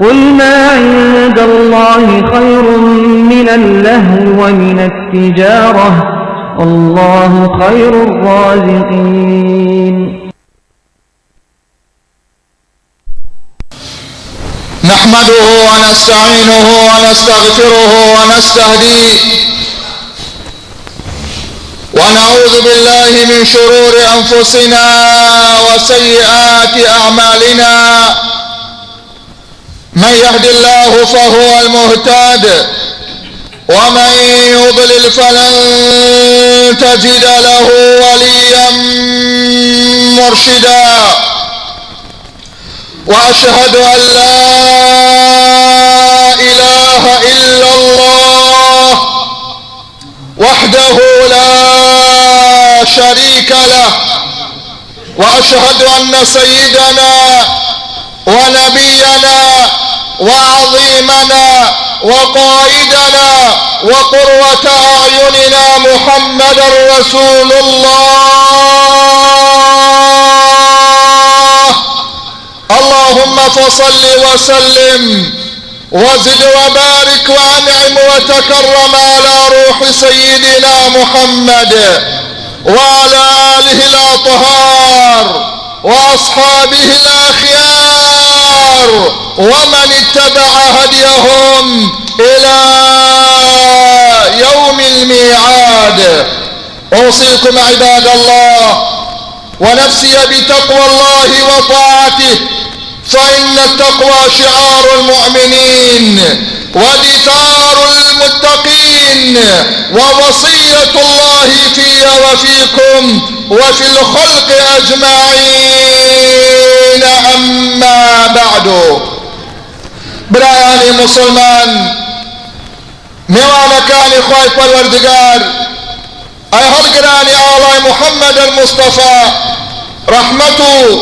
قل ما عند الله خير من اللهو ومن التجارة. الله خير الرازقين. نحمده ونستعينه ونستغفره ونستهديه. ونعوذ بالله من شرور أنفسنا وسيئات أعمالنا. من يهد الله فهو المهتد ومن يضلل فلن تجد له وليا مرشدا. وأشهد أن لا إله إلا الله وحده لا شريك له. وأشهد أن سيدنا ونبينا وعظيمنا وقائدنا وقروة أعيننا محمد رسول الله. اللهم فصل وسلم وزد وبارك وأنعم وتكرم على روح سيدنا محمد وعلى آله الأطهار وأصحابه الأخيار. ومن اتبع هديهم إلى يوم الميعاد. أوصيكم عباد الله ونفسي بتقوى الله وطاعته فإن التقوى شعار المؤمنين ودثار المتقين. ووصية الله في وفيكم وفي الخلق أجمعين. أما بعد. برایانی مسلمان میوانەکانی خی پەروەردگار ئەی ئاڵای محەممەد المستەفا ڕەحمەت و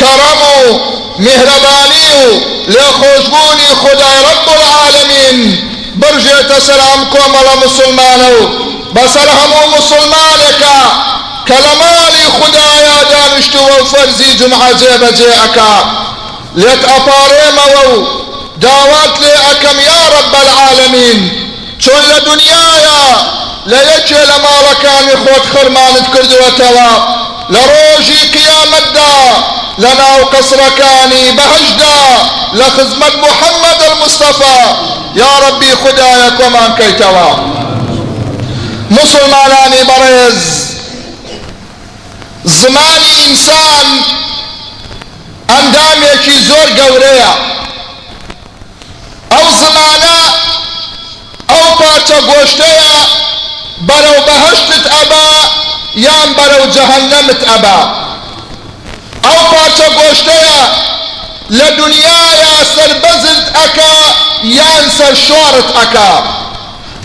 کەڕەم و میهرەبانی و لێخۆشببوونی خدای ڕب العالمین برژێتە سەرام کۆمەڵە مسلمانە و بەسەر هەموو مسلمانێکە کە لە ماڵی خدایە دانیشتووە و فەرزی جمعە جێبەجێ ئەکا داوات لێ ئەەکەم یا رب العالمین چۆن لە دنیاە لە یەکێ لە ماڵەکانی خۆت خەرمانت کردوەتەوە لە ڕۆژی قیامەتدا قەسرەکانی بەهشدا لە خزمەت محەممەد المستەفا یا ربی خدایە کۆمان کەیتەوە مسلمانانی بەڕێز زمانی ئینسان ئەندامێکی زۆر گەورەیە ئەو زمانە ئەو پارچە گۆشتەیە بەرەو بەهشتت ئەبا یان بەرەو جەهەنەمت ئەبا ئەو پارچە گۆشتەیە لە دنیاە سەربەزت ئەکا یان سەر شۆڕت ئەکا.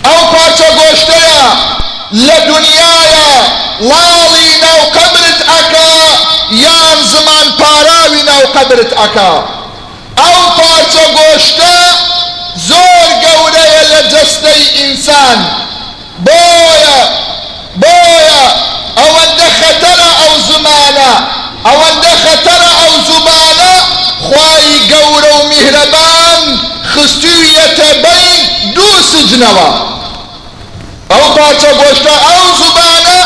ئەو پارچە گۆشتەیە لە دنیاە لاڵی ناو قەبرت ئەکا یان زمان پاراوی ناو قەبرت ئەکا. ئەو پارچە گۆشتە زۆر گەورەیە لە جەستەی ئینسان. بۆیە بۆیە ئەوەندە خەتەرە ئەو زمانە ئەوەندە خەتەرە ئەو زمانە خوای گەورە و میهرەبان خستوویەتە بین دوو سجنەوە. ئەو پارچە گۆشتە ئەو زمانە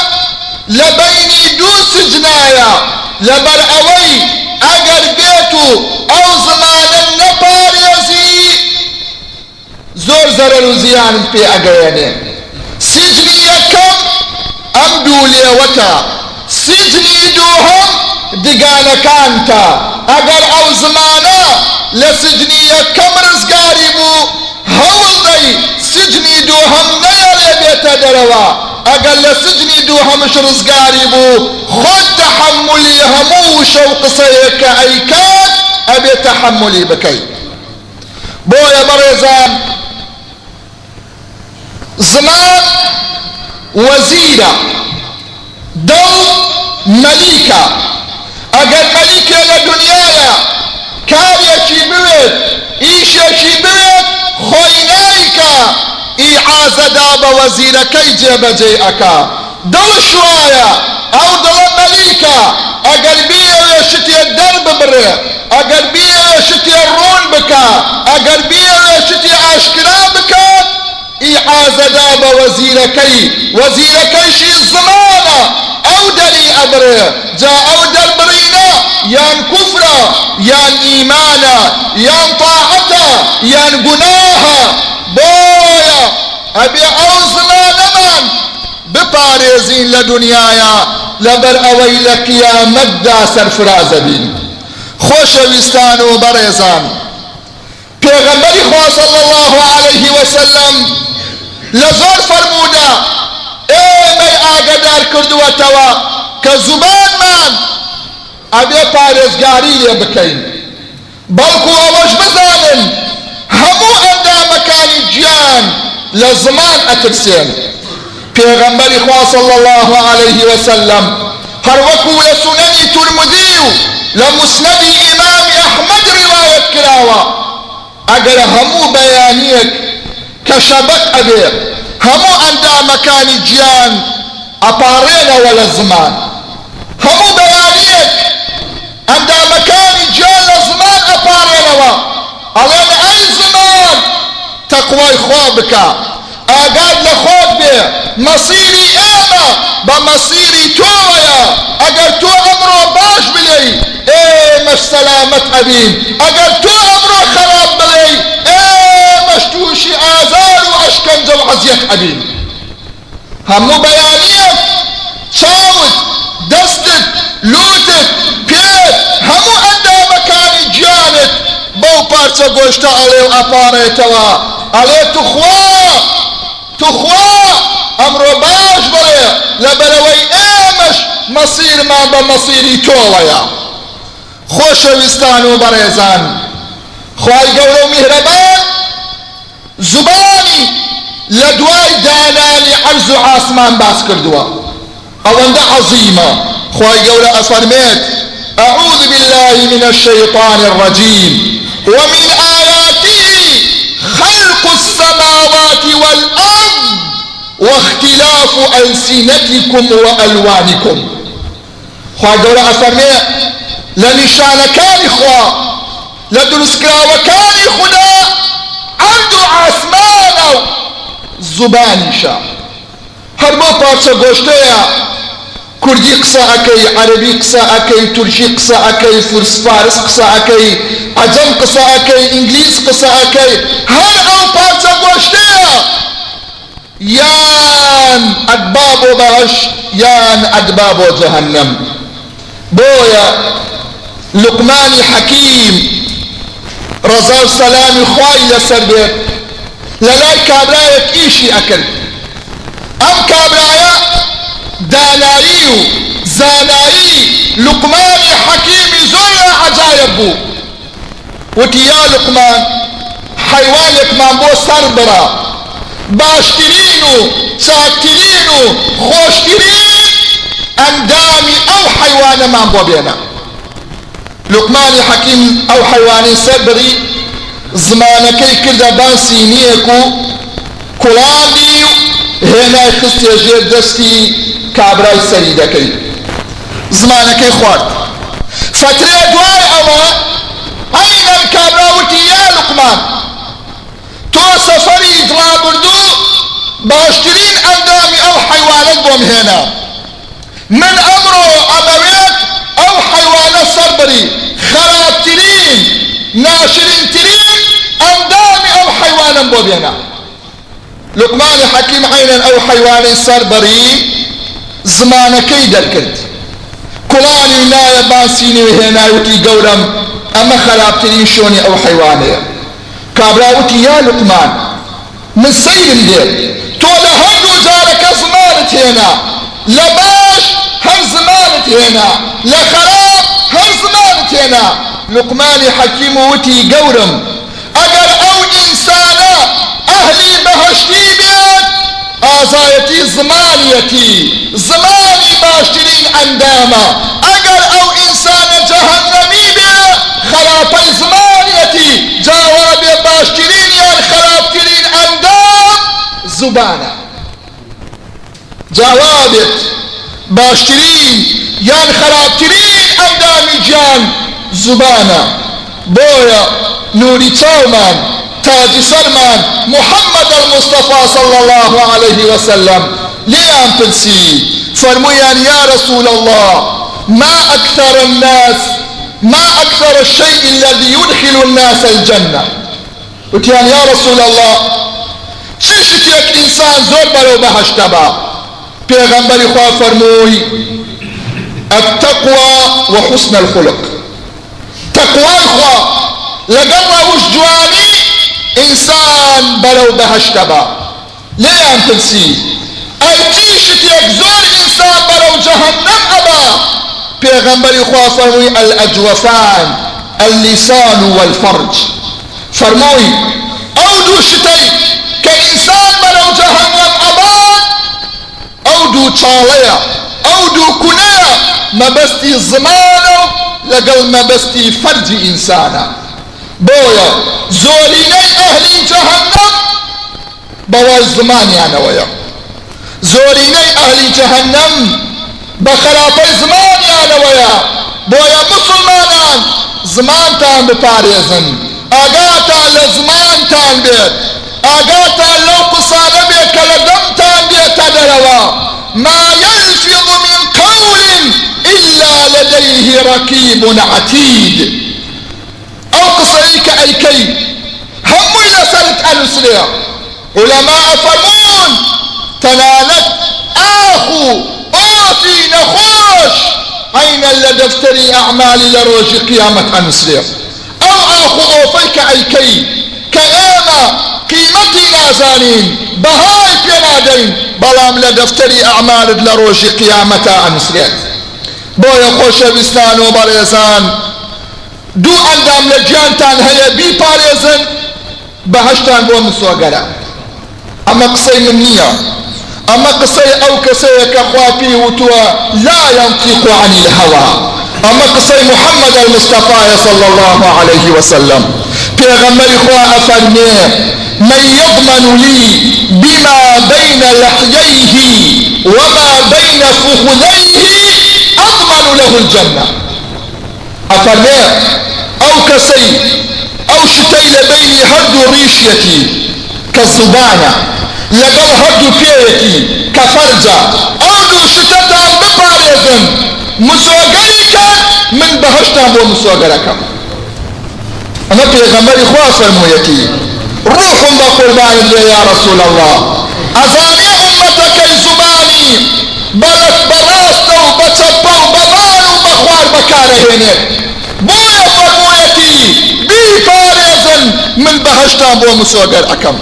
لە بینی دوو سجنایە. لەبەر ئەوەی ئەگەر بێت و ئەو زمانە نەپارێزی زۆر زەرەر و زیانت پێ ئەگەیەنێ. سجنی یەکەم ئەم دوو لێوەتە سجنی دووهەم دگانەکانتە ئەگەر ئەو زمانە لە سجنی یەکەم ڕزگاری بوو هەوڵ دەی سجنی دووهەم نەیەڵێ بێتە دەرەوە ئەگەر لە سجنی دووهەمش ڕزگاری بوو خۆت تەحملی هەموو شەو قسەیە کە ئەیکات ئەبێ تەحملی بکەیت بۆیە بەڕێزان زمان وەزیرە دڵ مەلیکێ لە دنیاە کارێکی بوێت ئیشێکی بوێت خۆی نایکە ئیعازەدا بە وەزیرەکەی جێبەجێ ئەکا دڵ شوایە ئەو دڵە مەلیکە ئەگەر بیەوێ شتێ دەر ببڕێ ئەگەر بیەوێ شتێ ڕوون بکە ئەگەر بیەوێ شتێ ئاشکرا بکات ئیعازەدا بە وەزیرەکەی وەزیرەکەیشی زمانە ئەو دەری ئەبرێ جا ئەو دەربڕینە یان کوفرە یان ئیمانە یان تاعەتە یان گوناهە بۆیە ئەبێ ئەو زمانەمان بپارێزین لە دنیاە لەبەر ئەوەی لە قیامەتدا سەرفرازە بین خۆشەویستان و بەڕێزان پێغەمبەری خوا صلی الله عليه وسلم لە زۆر فەرموودە ئێمەی ئاگدار کردووەتەوە کە زوبانمان ئەبێ پارێزگاری لێ بکەین بەڵکو ئەوەش بزانن هەموو ئەندامەکانی گیان لە زمان ئەترسێن پێغەمبەری خوا صلی الله عليه وسلم هەر وەکو لە سونەنی تورمدی و لە مسنەدی ئیمامی ئەحمەد ڕیوایەت کراوە کە شەبەک ئەبێ هەموو ئەندامەکانی گیان ئەپارێنەوە لە زمان هەموو بەیانیەک ئەندامەکانی گیان لە زمان ئەپارێنەوە ئەڵێن ئەی زمان تەقوای خوا بکە ئاگاد لە خۆت بێ مەسیری ئێمە بە مەسیری تۆیە ئەگەر تۆ ئەمڕۆ باش بلێی ئێمەش سەلامەت ئەبین ئەگەر تۆ ئەمڕۆ خەراب بڵێی ئێمەش تووشی ئازار و ئەشکەنجە و عەزیەت ئەبین هەموو بەیانیەک چاوت دەستت لوتت پێت هەموو ئەندامەکانی گیانت بەو پارچە گۆشتە ئەڵێ و ئەپارێتەوە ئەڵێ توخوا توخوا ئەمڕۆ باش بڵێ لەبەرەوەی ئێمەش مەسیرمان بە مەسیری تۆڵەیە خۆشەویستان و بەڕێزان خوای گەورە و میهرەبان زبانی لە دوای دانانی عەرز و باس کردووە. ئەوەندە عەزیمە خوای گەورە ئەفەرمێت أعوذ بالله من الشيطان الرجيم ومن آياته خلق السماوات والأرض واختلاف ألسنتكم وألوانكم. دولة أفرمي لنشان كان إخوة لدرسكرا وكان خدا عرض عاسمان أو زباني شا هربو پارچە گۆشتەیە کوردی قسە ئەەکەی عەربی قسە ئەەکەی تورکی قسە ئەەکەی فورس فارس قسە ئەەکەی عەجەم قسە ئەەکەی ئینگلیس قسە ئەەکەی هەر ئەو پارچە گۆشتەیە یان ئەدبا بۆ بەهەش یان ئەدبا بۆ جەهەنەم بۆیە لقمانی حەکیم ڕەزا و سەلامی خوای لەسەر بێت لە لای کابرایەک ئیشی ئەکرد ئەم کابرایە دانایی و زانایی لقمانی حەکیمی زۆر عەجایب بوو وتی یا لقمان حیوانێکمان بۆ سەر بڕە باشترین و چاکترین و خۆشترین ئەندامی ئەو حیوانەمان بۆ بێنە لقمانی حەکیم ئەو حیوانی سەر بڕی زمانەکەی کردە باسی نیەک و کوڵاندی و هێنای ژێر دەستی کابرای سەری دەکەی زمانەکەی خوارد. فترێ دوای ئەوە ئەینەم کابراوتی یا لقمان؟ تۆ سەفەری ڕابردوو باشترین ئەندامی ئەو حیوانت بۆم هێنا من ئەمڕۆ ئەمەوێت ئەو حیوانە سەر بری خراپترین ناشرینترین ئەندامی ئەو حیوانم بۆ بێنە لقمانی حەکیم عینەن ئەو حیوانی سەر بەری زمانەکەی دەرکرد کوڵانی نایە باسینی و هێناوتی گەورم ئەمە خراپترین شۆنی ئەو حیوانەیە کابراوتی یا لقمان من سەیرم دێ تۆ لە هەردوو جارەکە زمانت هێنا لە هەر زمانت هێنا لە خراپ هەر زمانت هێنا لقمانی حەکیم وتی گەورم ئەگەر ئەو ئینسانە ئەهلی بەهشتی بێت ئازایەتی زمانیەتی زمانی باشترین ئەندامە ئەگەر ئەو ئینسانە جەهەنەمی بێ خراپەی زمانیەتی جاوابێ باشترین یان خراپترین ئەندام زوبانە جاوابێت باشترین یان خراپترین ئەندامی گیان زوبانە بۆیە نوری چاومان تاج سرمان محمد المصطفى صلى الله عليه وسلم. ليان تنسي فرميان يا رسول الله ما أكثر الناس ما أكثر الشيء الذي يدخل الناس الجنة. وتيان يا رسول الله چشتك إنسان زور بلو بهشتبا پیغمبر خواه فرموي التقوى وحسن الخلق. تقوى الخواه لقرى وش جواني إنسان بلو بهشتبا ليان تنسي أرجيشت يكزور إنسان بلو جهنم أبا. پیغمبر خواه فرموي الأجوفان اللسان والفرج. فرموي أو دو شتي كإنسان بلو جهنم أبا أو دو چاليا أو دو كنيا مبستي زمانه لقل مبستي فرج إنسانا بۆیە زۆرینەی ئەهلی جەهەنەم بەوای زمانیانەوەیە. زۆرینەی ئەهلی جەهەنەم بە خراپەی زمانیانەوەیە. بۆیە مسلمانان زمانتان بپارێزن. ئاگاتان لە زمانتان بێت. بێت کە لە دەمتان بێتە دەرەوە ما يلفظ من قول إلا لديه ركيب عتيد. ئەو قسەی کە ئەیکەی هەمووی لەسەرت ئەنووسرێ علەما فەرمون تەنانەت ئاخ و ئۆفی نەخۆش عینە لە دەفتەری ئەعمالی لە ڕۆژی قیامەت ئەنووسرێ ئەو ئاخ و ئۆفەی قیمەتی نازانین بەهای پێ نادەین بەڵام لە دەفتەری ئەعمالت لە ڕۆژی قیامەتە ئەنووسرێت. بۆیە خۆشەویستان و بەڕێزان دوو ئەندام لە گیانتان هەیە بیپارێزن بەهشتان بۆ مسۆگەرە ئەمە قسەی من نییە. ئەمە قسەی ئەو کەسەیە کە وتووە لا ينطق عن الهوى. ئەمە قسەی محمد المصطفى صلى الله عليه وسلم. پێغەمبەری خوا ئەفەرمێ من يضمن لي بما بين لحييه وما بين فخذيه أضمن له الجنة. أفرمي أو كسي أو شتي لبيني هردو ريشيتي كالزبانة لقل هردو بيتي كفرجة أو دو شتتان بباريزن مسوغريك من بهشتان بو مسوغركم أنا بيغمبري خواه فرمويتي روح بقربان لي يا رسول الله. أزاني أمتك زباني بلك براستو بچپو ببانو بخوار بكارهينيت بۆیە فەرموویەتی بیپارێزن من بەهشتان بۆ مسۆگەر ئەەکەم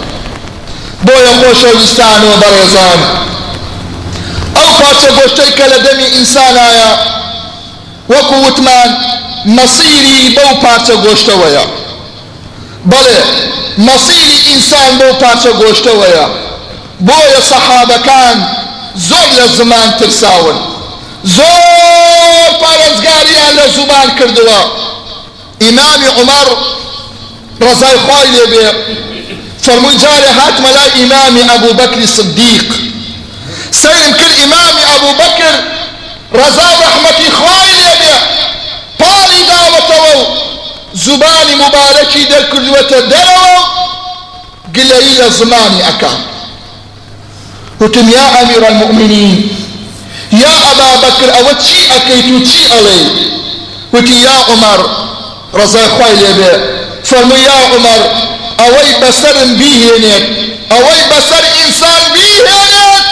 بۆیە خۆشەویستان و بەڕێزان ئەو پارچە گۆشتەی کە لە دەمی ئینسانایە وەکو وتمان مەسیری بەو پارچە گۆشتەوەیە بەڵێ مەسیری ئینسان بەو پارچە گۆشتەوەیە. بۆیە سەحابەکان زۆر لە زمان ترساون. زۆر پارێزگاریان لە زوبان کردووە. ئیمامی عمەر ڕزای خوای لێبێ فەرمووی جارێ هاتمە لای ئیمامی ئەبوو بەکری صدیق. سەیرم کرد ئیمامی ئەبوو بەکر ڕزا ڕەحمەتی خوای لێبێ پاڵی داوەتەوە و زوبانی مبارەکی دەرکردووەتە دەرەوە گلەیی لە زمانی ئەکا وتم یا ئەمیر المؤمنین يا أبا بكر أو تشي أكيت تشي علي وتي يا عمر رضا خوي لبي فرمو يا عمر أوي بسر بيهنك أوي بسر إنسان بيهنك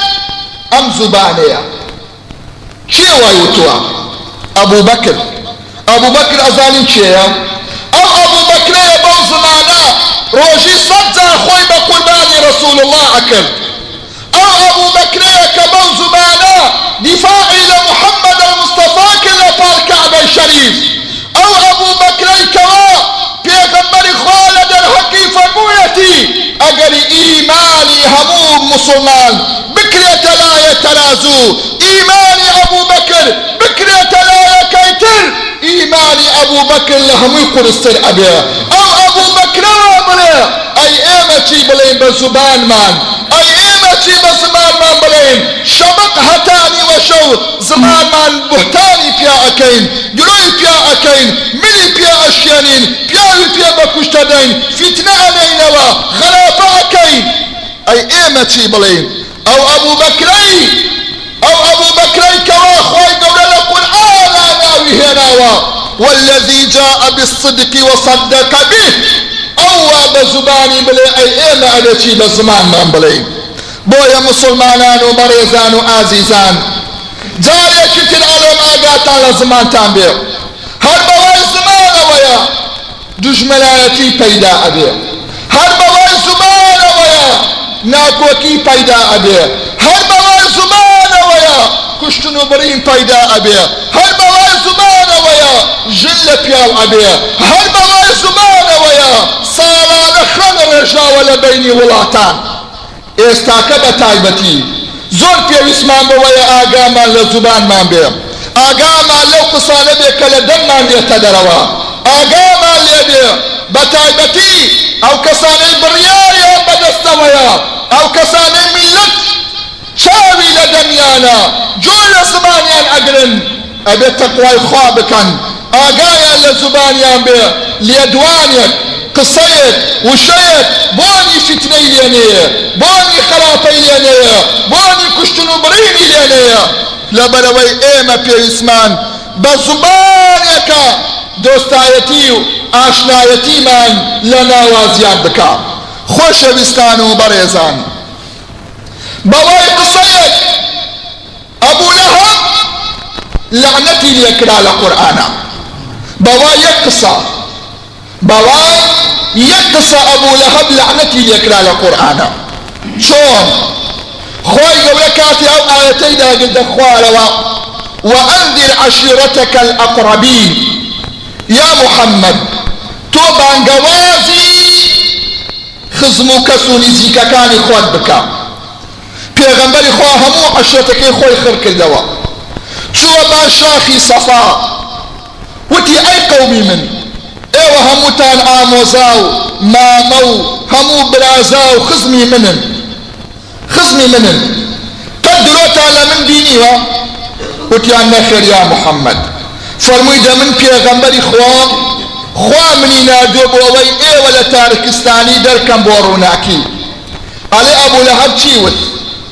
أم زبانيا شي واي وتوا ابو بكر ابو بكر ازانين چیە سەدجار خۆی بە قوربانی رسول الله کە بەو زمانە دیفاعی لە محەممەد المستەفا کرد لە پاڵ کەعبەی شەریف أو أبو بەکرەی کەوا پێغەمبەری خوا لە دەرهەقی فەرموویەتی ئەگەری ئیمانی هەموو مسلمان بکرێتە لایە تەرازوو ئیمانی ئەبوو بەکر بکرێتە لایەکەی تر ئیمانی ئەبوو بەکر لە هەمووی قورستر ئەبێ ئەو ئەبوو بەکرەوە بڵێ چی بڵێن بە زوبانمان ئەی ئێمە چی بە زمانمان بڵێن شەمق هەتانی وەشە و زمانمان بوهتانی پیا ئەەکەین گرۆی پیا ئەەکەین ملی پیا ئەشێنین پیاوی پێ بە کوشتە دەین فیتنە ئەنەینەوە خراپە ئەەکەین ئەی ئێمە چی بڵێن ئەو ئەبوو بەکرەی ئەو ئەبوو بەکرەی کەوا خۆی گەورە لە قورئانا هێناوە والذي جاء بالصدق وصدق به ئەووا بە زبانی بڵێ ئەی ئێمە ئەدەچی بە زمانمان بڵێین بۆیە مسلمانان و بەڕێزان و ئازیزان جارێکی تر ئەڵێم ئاگاتان لە زمانتان بێ هەر بەوای زمانەوەیە دژمەلایەتی پەیدا ئەبێ هەر بەوای زمانەوەیە ناکۆکی پەیدا ئەبێ هەر بەوای زمانەوەیە کوشتن و برین پەیدا ئەبێ هەر بەوای زمانەوەیە ژن لە پیاو ئەبێ هەر بەوای زمانەوەیە ساڵانە خەن ڕێژاوە لە بینی وڵاتان. ئێستاکە بە تایبەتی. زۆر پێویستمان بەوەیە ئاگامان لە زوبانمان بێ ئاگامان لەو قسانە بێ کە لە دەممان بێتە دەرەوە ئاگامان لێ بێ بە تایبەتی. ئەو کەسانەی بڕیاریان بەدەستەوەیە. ئەو کەسانەی میلەت چاوی لە دەمیانە. جۆ لە زمانیان ئەگرن. ئەبێت تەقوای خوا قسەیەک وشەیەک بۆنی فتنەی لێنەیە بۆنی خراپەی لێنەیە بۆنی کوشتن و بڕینی لێنەیە لەبەرەوەی ئێمە پێویستمان بە زوبانێکە دۆستایەتی و ئاشنایەتیمان لە ناوازیان بکە خۆشەویستان و بەڕێزان بەوای قسەیەک ئەبوو لەهەب لعنەتی لێکرا لە قورئانە بەوای یەک قسە ئەبوو لەهەب لعنەتی لێکرا لە قورئانە چۆن خۆی گەورە کاتی ئەو ئاەتەی داگردە خوارەوە وأنذر عشيرتك الأقربين. يا محمد تو بانگوازی خزم و کەس و نزیکەکانی خۆت بکە پێغەمبەری خوا هەموو عشرەتەکەی خۆی خڕ کردەوە چووە بان شاخی سەفا وتی ئەی قەومی من؟ ئێوە هەمووتان ئامۆزا و مامە و هەموو برازا و خزمی منن. خزمی منن درۆتان لە من بینیوە وتیان نەخێر یا محەممەد فەرمووی دە من پێغەمبەری خوا خوا منی نردووە بۆ ئەوەی ئێوە لە تارکستانی دەرکەم بۆ ڕووناکی ئەڵێ ئەبوو لە هەر چی وت؟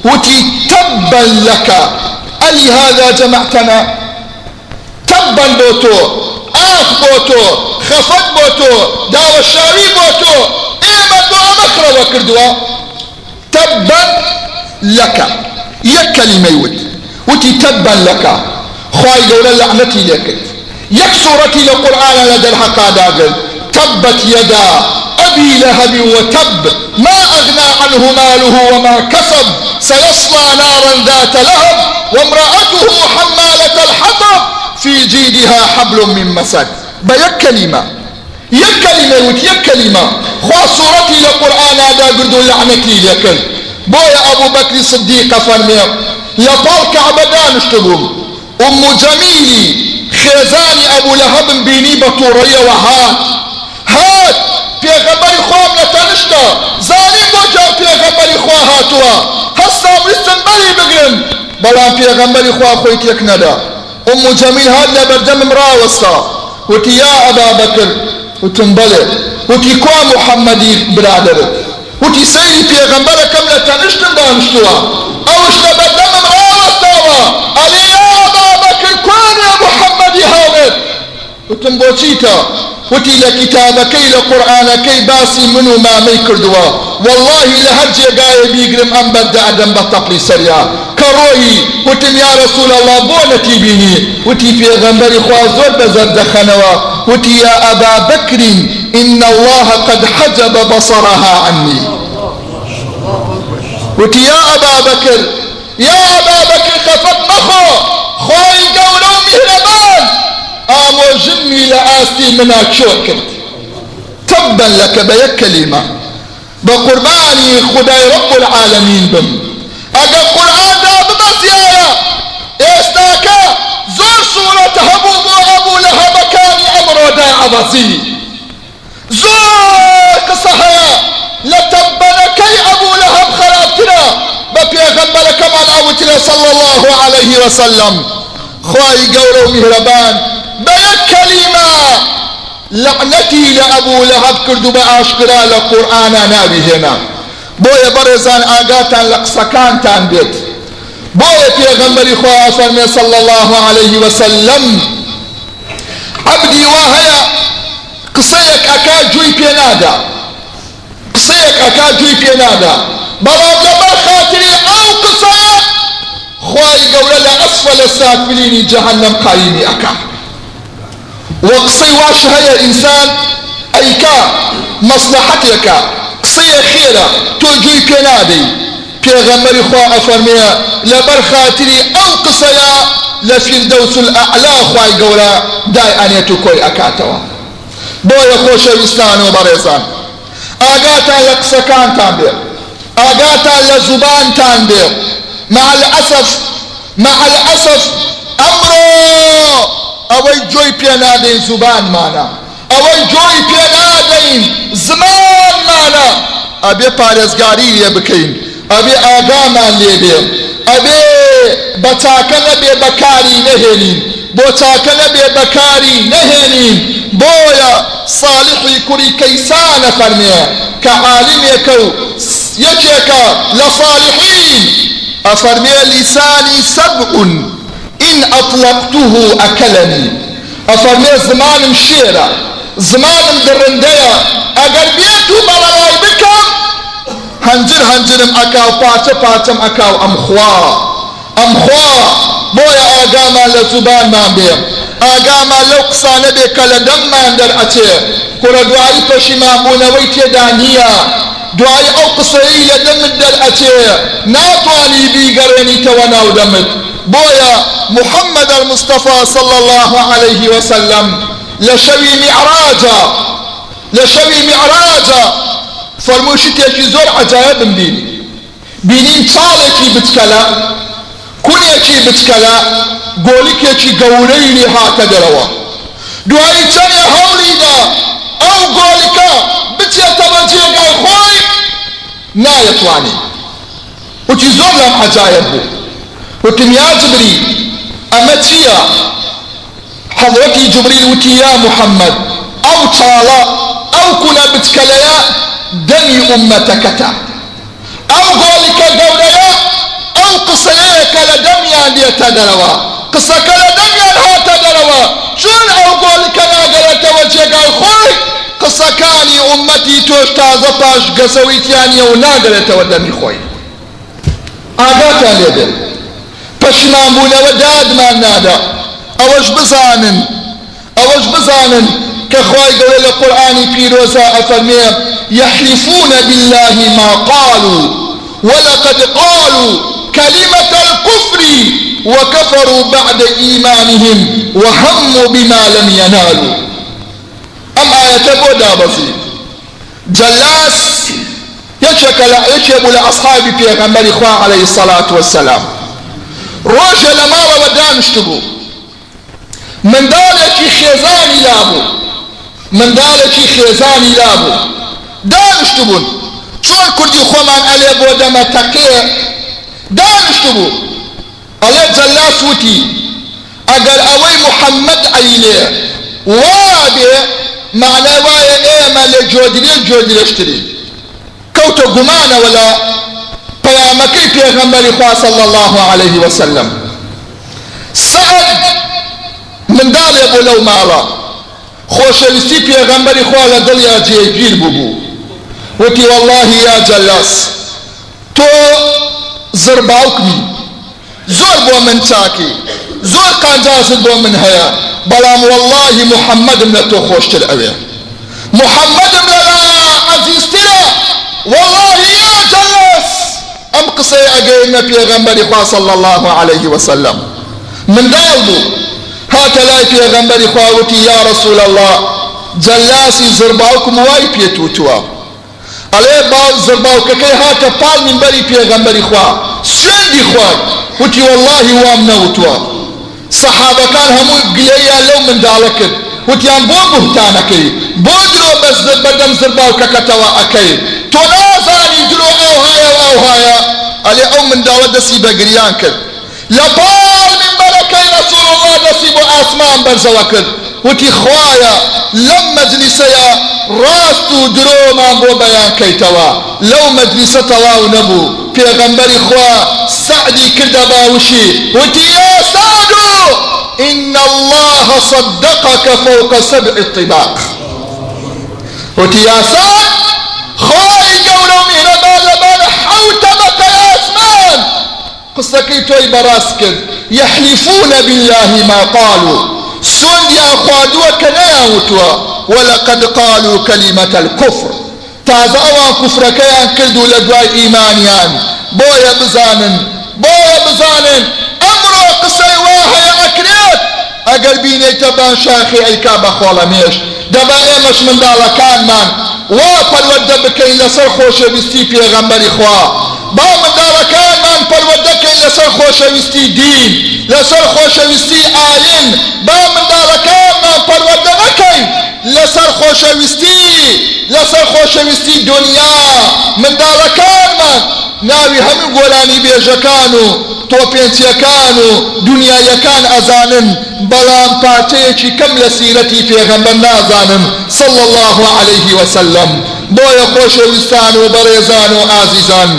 وتي تبا لك. أي هذا جمعتنا؟ تبا بوتو آخ بوتو. خفت بوتو داو الشاوي بوتو إيما دو مخرى وكردوا تبا لك يك كلمة يود وتي تبا لك خواي قولا لعنتي لك يك سورتي لقرآن لدى الحقا تبت يدا أبي لهب وتب ما أغنى عنه ماله وما كسب. سيصلى نارا ذات لهب وامرأته حمالة الحطب. في جيدها حبل من مسد. بيك كلمة يك كلمة وت يك كلمة خوا صورتي لقرآن هذا قرد لعنتي لكن بويا أبو بكر الصديق فرمي لطال كعبة دانشتبهم أم جميلي خيزاني أبو لهب بيني بطورية وهات هات پێغەمبەری خۆم لە تەنشتە زانیم بۆ جا پێغەمبەری خوا هاتووە هەستا ویستن بەری بگرن. بەڵام پێغەمبەری خوا خۆی تێک نەدا ئوم جەمیل هات وتی یا ئەبا بەکر وتم بەڵێ وتی کوا محەممەدی برادرت وتی سەیری پێغەمبەرەکەم لە تەنشتم دانیشتووە ئەوش لە بەردەمم ڕاوەستاوە ئەلێ یا ئەبا بەکر کوانێ محەممەدی هاوێت وتم وتی لە کتابەکەی لە قورآانەکەی باسی من و مامەی کردووە واللهی لە هەر جێگایە بیگرم ئەم بەردە ئەدەم بە تەقلی سەریا کە ڕۆیی وتم یا رسول الله بۆ نەتی بینی وتی پێغەمبەری خوا زۆر بەزەر دەخەنەوە وتی یا ئەبا بەکرین إن الله قد حجب بصرها عني. وتي يا أبا بكر يا أبا بكر خفت مخو. خوي قولو مهربان. آمو جني لآستي منك شوكر تبا لك بيك كلمة بقرباني خداي رب العالمين بم. أقا قرآن دا بمسيايا استاكا زور سورة هبو أبو لهب كان أمر دا عبسي زور قصها لتبنكي أبو لهب خرابتنا ببيغمبر كمان أوتنا صلى الله عليه وسلم. خواهي قولوا مهربان بيك كلمة. لعنتي لأبو لهب كردو بأشكرا لقرآن نابي هنا بويا برزان آقاتا لقسكان تان بيت. بويا بيغمبر خواه فرمي صلى الله عليه وسلم. عبدي وهيا قصيك أكا جوي بينادا. قصيك أكا جوي بينادا. بلام لبر خاطري أو قصيك خواهي قولا لأسفل السافلين جهنم قايمي أكا. وقصي واش هيا إنسان أيكا مصلحتك قصي خيرة توجوي كنادي پیغمبر خوا أفرميها لبر خاطري أو قصيا لفردوس الأعلى خواهي قولا داي أنيتو كوي أكاتوا. بويا خوش وستان وبريزان آقاتا لقسكان تنبير آقاتا لزبان تنبير مع الأسف مع الأسف أمرو! أوي جوي بينادين زبان مانا. أوي جوي بينادين زمان مانا. لێ بکەین ئەبێ ئاگامان لێ بێ ئەبێ بە چاکە نەبێ بەکاری نەهێنین بۆ چاکە نەبێ بەکاری نەهێنین بۆیە ساڵحی کوڕی کەیسانە فەرمێ کە عالمێکە و یەکێکە لە صالحین ئەفەرمێ لیسانی إن أطلقته أكلني. أفرمي زمانم شيرا زمانم درنديا أقر بيتو بلغاي بكم. هنجر هنجرم أكاو باتم باتم أكاو. أمخوا أمخوا بويا آقاما لزبان ما بيم. آقاما لو قصانا بك لدم ما اندر أتي. كرا دعائي پشما بونوي تيدانيا دعائي أو قصائي لدم الدر أتي. ناتواني بيقرني تواناو دمت. بويا محمد المصطفى صلى الله عليه وسلم لشوي معراجا لشوي معراجا. فرموشتێکی زۆر عجایبم بینی بینین چاڵێکی بچکەلە کونێکی بچکەلە گۆلیکێکی گەورەی لێ هاتە دەرەوە دوایی چەندێ هەوڵیدا ئەو گۆلیکە بچێتە بە جێگای خۆی نایەتوانی وتی زۆر لەم عجایب بوو وتم يا جبريل. أما تيا حضرتي جبريل وتي يا محمد أو تالا أو كنا بتكليا دمي أمتك تا. أو قولك قوليا أو قصيك لدميا ليتدروا قصك لدميا هاتدروا شون أو قولك ناقلت وجهك الخوي قصكاني أمتي توش تازة باش قسويتياني وناقلت ودمي خوي. آقاتا ليدل پشمان بوونەوە دادمان نادا. ئەوەش بزانن ئەوەش بزانن کە خی گەورە لە قورآانی پیرۆزا ئەفەرمێ يحلفون بالله ما قالوا ولقد قالوا كلمة الكفر وكفروا بعد إيمانهم وهموا بما لم ينالوا أم آية بودا بسيط جلاس يشكل يشب لأصحاب في إخوة عليه الصلاة والسلام. ڕۆژە لە ماڵەوە دانیشت بوو منداڵێکی خێزانی لابوو منداڵێکی خێزانی لابوو دانیشت بوون چۆن کوردی خۆمان ئەلێ بۆ دەمە تەقێ دانیشت بوو ئەڵێ جەلاس وتی ئەگەر ئەوەی محەممەد ئەیلێ وابێ معنای وایە ئێمە لە جۆدرێ جۆدرێشتری کەوتە گومانەوە لە پەیامەکەی پێغەمبەری خوا صلی الله عليه وسلم. سعد منداڵێ بۆ لەو ماڵە خۆشەویستی پێغەمبەری خوا لە دڵیا جێگیر بوو وتی والله یا جەلاس تۆ زرباوکمی زۆر بۆ من چاکی زۆر قانجازت بۆ من هەیە بەڵام والله محەممەدم لە تۆ خۆشتر ئەوێ محەممەدم لەلا عەزیزترە والله يا جلس أم قصي اگەینە پێغەمبەری خوا صلى الله عليه وسلم؟ من بوو هاتە لای پێغەمبەری خواوتی یا رسول الله جلاسی زرباوکم وای پێتوتووە ئەڵێ باو زرباوکەکەی هاتە پاڵ منبەری پێغەمبەری خوا. سوێندی خوای وتی والله وام نەوتووە سەحابەکان هەموو گلەیان لەو منداڵە کرد وتیان بۆ بوهتانەکەی بۆ درۆ بەس بەدەم زرباوکەکەتەوە ئەەکەی تۆ نازانی درۆ ئەو هایە و ئەو هایە ئەلێ ئەو منداڵە دەستی بەگریان کرد لە پاڵ منبەرەکەی رەسوڵ الله دەستی بۆ ئاسمان بەرزەوە کرد. وتی خوایە لەم مەجلیسەیە ڕاست و درۆمان بۆ بەیانکەیتەوە لەو مەجلیسە تەواو نەبوو پێغەمبەری خوا سعدی کردە باوشی وتی یا سادو إن الله صدقك فوق سبع الطباق وتي يا سعد خواهی گەورە و میهرەبان لەبارە حەوت تەبەقە ئاسمان قسەکەی تۆی بەڕاست کرد. يحلفون بالله ما قالوا. سوندیان خواردووە کە نەیانوتووە ولقد قالوا كلمة الكفر. تازە ئەوان کوفرەکەیان کرد و لە دوای ئیمانیان. بۆیە بزانن بۆیە بزانن. ئەمڕۆ قسەی وا هەیە ئەکرێت. ئەگەر بینیتە بان شاخی ئەیکا بە خۆڵەمێش دەبا ئێمەش منداڵەکانمان. وا پەروەردە بکەین لەسەر خۆشەویستی پێغەمبەری خوا. با منداڵەکانمان پەروەردەکەین لەسەر خۆشەویستی دین لەسەر خۆشەویستی ئاین با منداڵەکانمان پەروەردە نەکەین لەسەر خۆشەویستی لەسەر خۆشەویستی دنیا. منداڵەکانمان ناوی هەموو گۆلانی بێژەکان و تۆپێنچیەکان و دنیایەکان ئەزانن بەڵام پارچەیەکی کەم لە سیرەتی پێغەمبەر نازانن صلى الله عليه وسلم بۆیە خۆشەویستان و بەڕێزان و ئازیزان.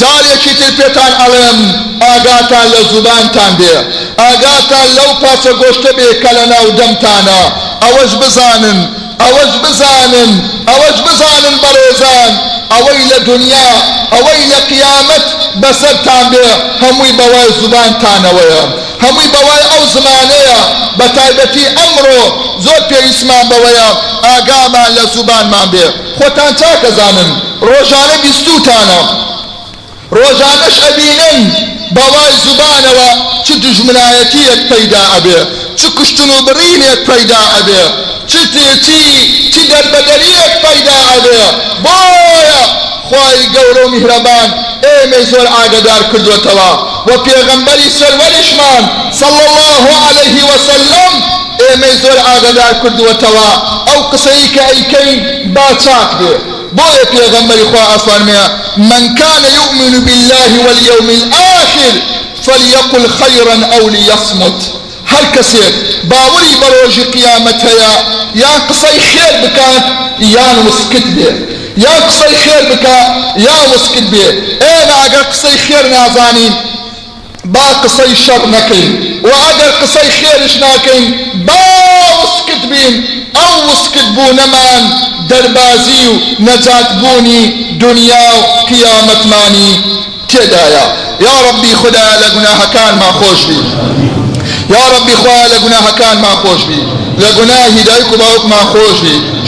جارێکی تر پێتان ئەڵێم ئاگاتان لە زوبانتان بێ. ئاگاتان لەو پاچە گۆشتە بێ کە لە ناو دەمتانە. ئەوەش بزانن ئەوەش بزانن ئەوەش بزانن بەڕێزان. ئەوەی لە دنیا ئەوەی لە قیامەت بەسەرتان بێ هەمووی بەوای زوبانتانەوەیە هەمووی بەوای ئەو زمانەیە بە تایبەتی ئەمڕۆ زۆر پێویستمان بەوەیە ئاگامان لە زوبانمان بێ. خۆتان چاکەزانن ڕۆژانە بیستوتانە. ڕۆژانەش ئەبینن بەوای زوبانەوە چ دژمنایەتیەک پەیدا ئەبێ. چ کشتن و بڕینێک پەیدا ئەبێ چ تێچی چ دەربەدەریەک پەیدا ئەبێ بۆیە خی گەورە و میهرەبان ئێمە زۆر ئاگدار کردوێتەوە و پێغەمبەری سەروەریشمان صلى الله عليه وسلم ئێمە زۆر ئاگدار کردوێتەوە ئەو قسەی کە ئەیکەین با چاک بێ بۆیە پێغەمبەری خوا ئەفەرمێ من كان يؤمن بالله واليوم الآخر فليقل خيرا أو ليصمت کەسێک باوەری بە ڕۆژی قیامەت هەیە یان قسەی خێر بکات یان وسکت بێ یان قسەی خێر بکە یان وسکت بێ ئێمە ئەگەر قسەی خێر نازانین با قسەی شەڕ نەکەین و ئەگەر قسەی خێرش ناکەین با وسکت بین. ئەو وسکت بوونەمان دەربازی و نەجاتبوونی دنیا و قیامەتمانی تێدایە یا ڕەبی خدا لە گوناهەکانمان خۆش بی یا ربی خواه لگناهکان ما خوش بی لگناهی دایک و باوک ما خوش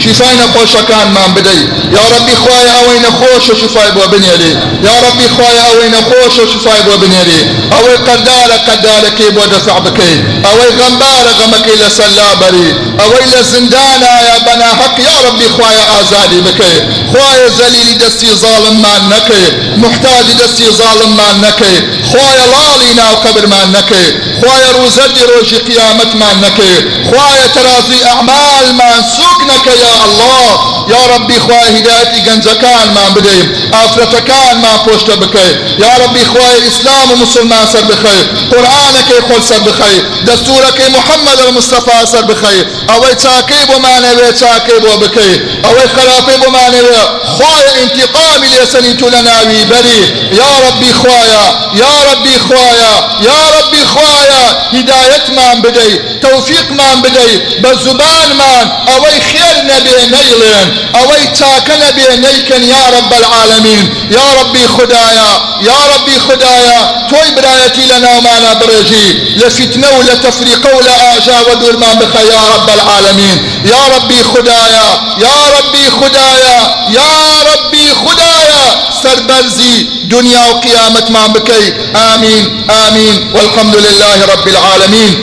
شفای نخوشکان من بدەی یا ربی خوای ئەوەی نەخۆش و شفای بۆ بنێری یا ربی خوای ئەوەی نەخۆش و شفای بۆ بنێری ئەوەی قەردارە قەردارەکەی بۆ دەفع بکەی ئەوەی غەمبارە غەمەکەی لەسەر لابەری ئەوەی لە زندانایە بەناحەق یا ربی خوای ئازادی بکەی خوای زەلیلی دەستی ظالممان نەکەی محتاجی دەستی ظالممان نەکەی خوای لاڵی ناو قەبرمان نەکەی خوای ڕوزەردی ڕۆژی قیامەتمان نەکەی خوای تەرازی ئەعمالمان سوک دینەکە یا الله. یا ربی خوای هدایەتی گەنجەکانمان بدەین ئافرەتەکانمان پۆشتە بکەیت یا ربی خوای ئیسلام و مسلمان سەر بخەیت قورآانەکەی خۆل سەر بخەیت دەستورەکەی محەممەد المستەفا سەر بخەیت ئەوەی چاکەی بۆمانەوێ چاکەی بۆ بکەیت ئەوەی خراپەی بۆمانەوێ خوایە انتقامی لێسەنی تو لە ناوی بەری یا ربی خوایە یا ربی خوایە یا ربی خوایە هدایەتمان بدەی تەوفیقمان بدەی بە زوبانمان ئەوەی خێر نەبێ نەیڵێن ئەوەی چاکە نەبێ نەیکەن یا رب العالمین یا ربی خدایە یا ربی خدایە تۆی برایەتی لە ناومانە بڕێژی لە فتنە و لە تەفریقە و لە ئاژا یا رب العالمین یا ربی خدایە یا ربی خدایە یا ربی خدایە سربەرزی دنیا و قیامەتمان بکەی آمین آمین والحمد لله رب العالمين.